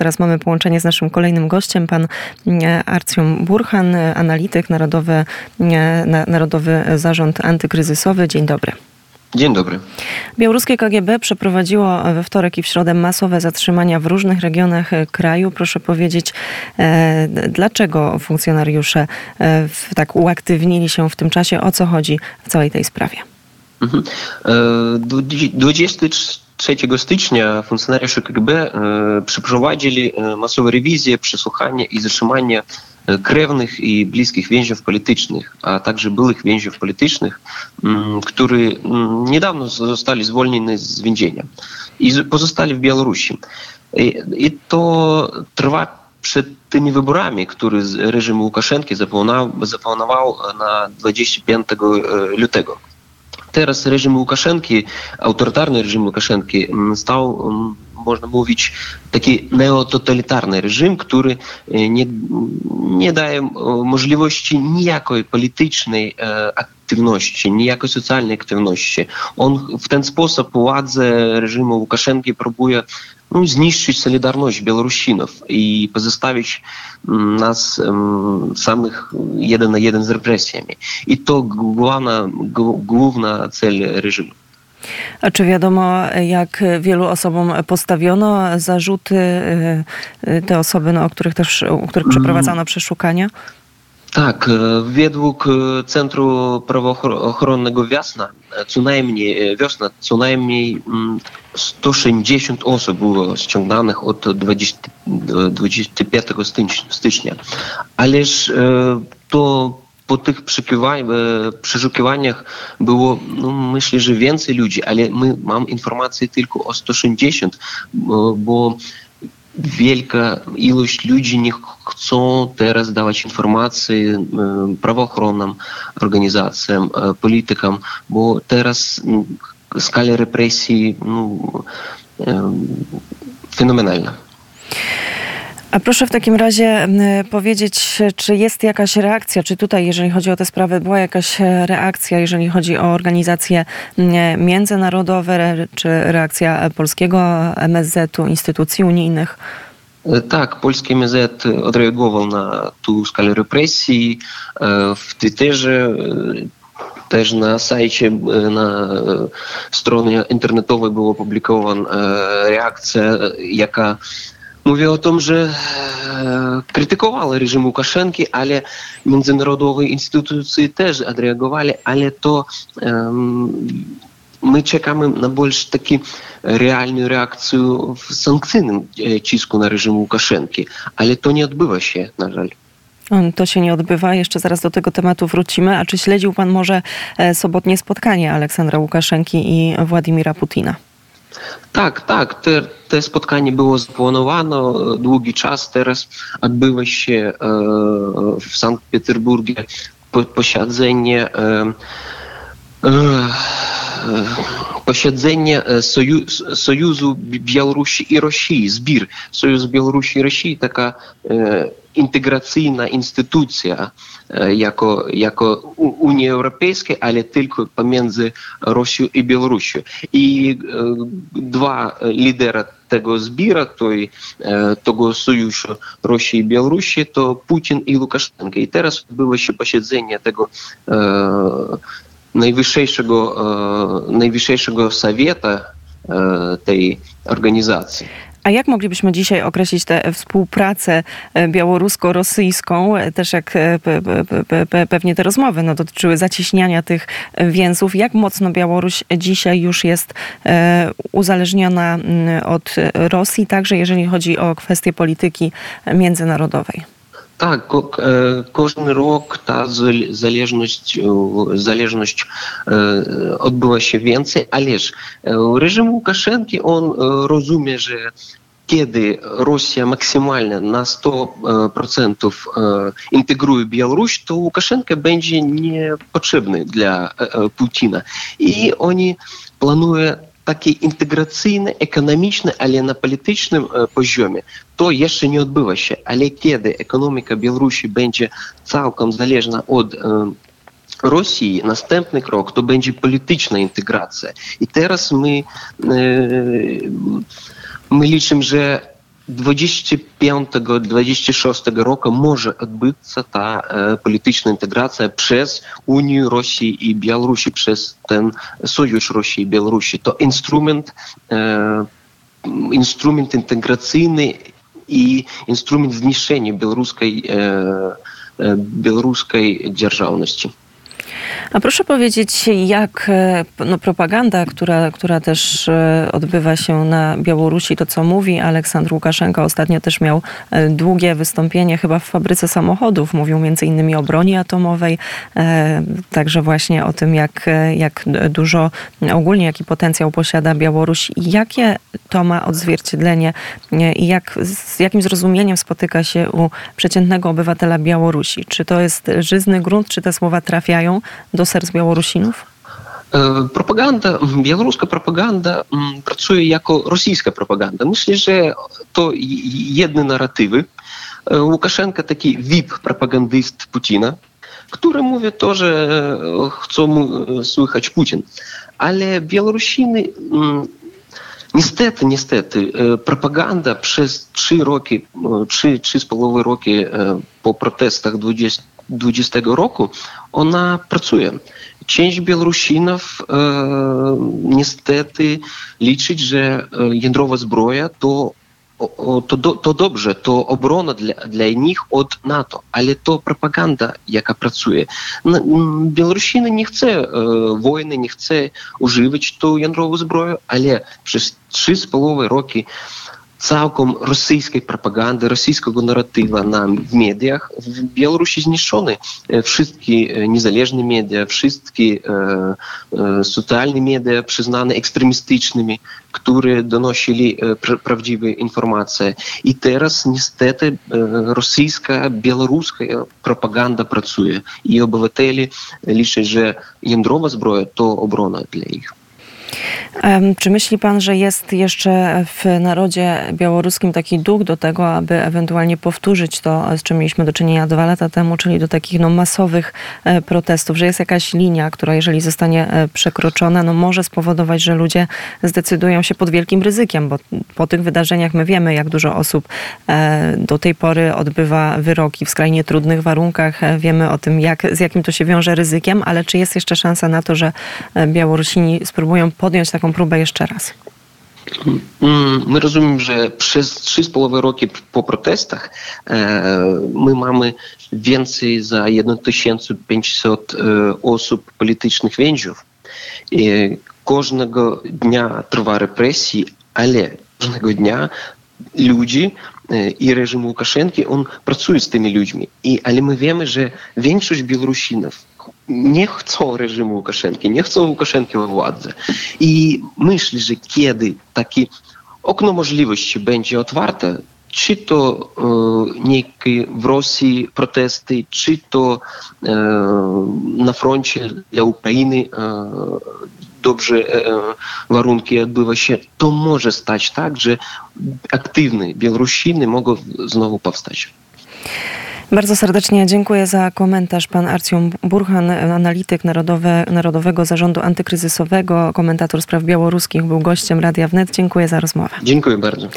Teraz mamy połączenie z naszym kolejnym gościem, pan mm, Arcjum Burhan, analityk, Narodowy, mm, Narodowy Zarząd Antykryzysowy. Dzień dobry. Dzień dobry. Białoruskie KGB przeprowadziło we wtorek i w środę masowe zatrzymania w różnych regionach e, kraju. Proszę powiedzieć, e, dlaczego funkcjonariusze e, tak uaktywnili się w tym czasie? O co chodzi w całej tej sprawie? Mhm. 23 3 stycznia функцjonariusze КГБ e, przeprowadzili e, masowe rewizje, przesłuchanie i zatrzymanie e, krewnych i bliskich więźniów politycznych, a także byłych więźniów politycznych, mm, którzy mm, niedawno zostali zwolnieni z więzienia i pozostali w Białorusi. I, i to trwa przed tymi wyborami, które reżim Łukaszenki zaplanował na 25 lutego. Teraz reżim Łukaszenki, autorytarny reżim Łukaszenki stał można mówić, taki neototalitarny reżim, który nie, nie daje możliwości nijakiej politycznej aktywności, nijakiej socjalnej aktywności. On w ten sposób władzę reżimu Łukaszenki próbuje ну, zniszczyć solidarność Białorusinów i pozostawić nas um, samych jeden na jeden z represjami. I to główna, główna cel reżimu. A czy wiadomo, jak wielu osobom postawiono zarzuty, te osoby, no, o których też, o których przeprowadzono przeszukania? Tak, według Centrum Prawochronnego Wiosna, co najmniej wiosna, co najmniej 160 osób było ściąganych od 20, 25 stycznia. Ależ to po tych przeszukiwaniach było, no, myślę, że więcej ludzi, ale my mam informacje tylko o 160, bo wielka ilość ludzi nie chcą teraz dawać informacji prawochronnym organizacjom, politykom, bo teraz skala represji no, fenomenalna. A proszę w takim razie powiedzieć, czy jest jakaś reakcja, czy tutaj, jeżeli chodzi o tę sprawę, była jakaś reakcja, jeżeli chodzi o organizacje międzynarodowe, czy reakcja polskiego MSZ-u, instytucji unijnych? Tak, polski MSZ odreagował na tą skalę represji. W Twitterze też na sajcie, na stronie internetowej była opublikowana reakcja, jaka Mówię o tym, że e, krytykowała reżim Łukaszenki, ale międzynarodowe instytucje też odreagowali, ale to um, my czekamy na bardziej taki realną reakcję w sankcyjnym e, cisku na reżim Łukaszenki, ale to nie odbywa się, na żal. Mm, to się nie odbywa. Jeszcze zaraz do tego tematu wrócimy. A czy śledził pan może e, sobotnie spotkanie Aleksandra Łukaszenki i Władimira Putina? Tak, tak. Te, te spotkanie było zaplanowane długi czas. Teraz odbywa się w Sankt Petersburgu posiedzenie posiedzenie Sojuzu Białorusi i Rosji, zbir Sojuzu Białorusi i Rosji, taka Unii Europejskiej, ale tylko pomiędzy Rosją i Białorusią. I dwa lidera tego zbira, tej, tego sojuszu Rosji i Białorusi, to Putin i Łukaszenka. I teraz odbyło się posiedzenie tego najwyższego, najwyższego Sowieta tej organizacji. A jak moglibyśmy dzisiaj określić tę współpracę białorusko-rosyjską? Też jak pewnie te rozmowy no, dotyczyły zacieśniania tych więzów. Jak mocno Białoruś dzisiaj już jest uzależniona od Rosji, także jeżeli chodzi o kwestie polityki międzynarodowej? Tak, każdy rok ta zależność, zależność odbyła się więcej, ależ reżim Łukaszenki, on rozumie, że kiedy Rosja maksymalnie na 100% integruje Białoruś, to Łukaszenka będzie niepotrzebny dla Putina. I oni planują takie integracyjne, ekonomiczne, ale na politycznym poziomie to jeszcze nie odbywa się. Ale kiedy ekonomika Białorusi będzie całkiem zależna od Rosji, następny krok to będzie polityczna integracja. I teraz my, my liczymy, że 25-26 roku może odbyć ta e, polityczna integracja przez Unię Rosji i Białorusi, przez ten sojusz Rosji i Białorusi. To instrument, e, instrument integracyjny i instrument zniszczenia białoruskiej, e, e, białoruskiej dzierżawności. A proszę powiedzieć, jak e, no, propaganda, która, która też e, odbywa się na Białorusi, to co mówi Aleksandr Łukaszenko, ostatnio też miał e, długie wystąpienie chyba w fabryce samochodów, mówił między innymi o broni atomowej, także właśnie o tym, jak, jak dużo, ogólnie jaki potencjał posiada Białoruś. Jakie to ma odzwierciedlenie i jak, z jakim zrozumieniem spotyka się u przeciętnego obywatela Białorusi? Czy to jest żyzny grunt, czy te słowa trafiają do serc Białorusinów? Propaganda, białoruska propaganda pracuje jako rosyjska propaganda. Myślę, że to jedne narratywy. Łukaszenka taki VIP propagandyst Putina, który mówi to, że chcą słychać Putin. Ale Białorusiny Niestety, niestety, propaganda przez trzy roki, trzy, trzy z połową roki po protestach 20, 2020 roku, ona pracuje. Część Białorusinów e, niestety liczy, że jądrowa zbroja to to, do, to dobrze, to obrona dla, dla nich od NATO, ale to propaganda, jaka pracuje. Białorusiny nie chce e, wojny, nie chce używać tą jądrową zbroję, ale przez trzy z połową roki całkiem rosyjskiej propagandy, rosyjskiego narratywa na, w mediach w Białorusi zniszczony. Wszystkie niezależne media, wszystkie e, e, socjalne media przyznane ekstremistycznymi, które donosili pra, prawdziwe informacje. I teraz niestety e, rosyjska, białoruska propaganda pracuje i obywatele liczą, że Czy myśli pan, że jest jeszcze w narodzie białoruskim taki duch do tego, aby ewentualnie powtórzyć to, z czym mieliśmy do czynienia dwa lata temu, czyli do takich no, masowych e, protestów, że jest jakaś linia, która jeżeli zostanie e, przekroczona, no, może spowodować, że ludzie zdecydują się pod wielkim ryzykiem, bo po tych wydarzeniach my wiemy, jak dużo osób e, do tej pory odbywa wyroki w skrajnie trudnych warunkach. Wiemy o tym, jak, z jakim to się wiąże ryzykiem, ale czy jest jeszcze szansa na to, że Białorusini spróbują podjąć taką próbę jeszcze raz? My rozumiemy, że przez 3,5 roku po protestach my mamy więcej za 1500 osób politycznych więźniów. Każdego dnia trwa represji, ale każdego dnia ludzi i reżim Łukaszenki, on pracuje z tymi ludźmi. I, ale my wiemy, że większość Białorusinów nie chcą reżimu Łukaszenki, nie chcą Łukaszenki we władzy. I myślę, że kiedy takie okno możliwości będzie otwarte, czy to e, niekie w Rosji protesty, czy to e, na froncie dla Ukrainy e, dobrze e, warunki odbywa się, to może stać tak, że aktywne Białorusiny mogą znowu powstać. Bardzo serdecznie dziękuję za komentarz. Pan Arcjum Burhan, analityk Narodowe, Narodowego Zarządu Antykryzysowego, komentator spraw białoruskich, był gościem Radia Wnet. Dziękuję za rozmowę. Dziękuję bardzo.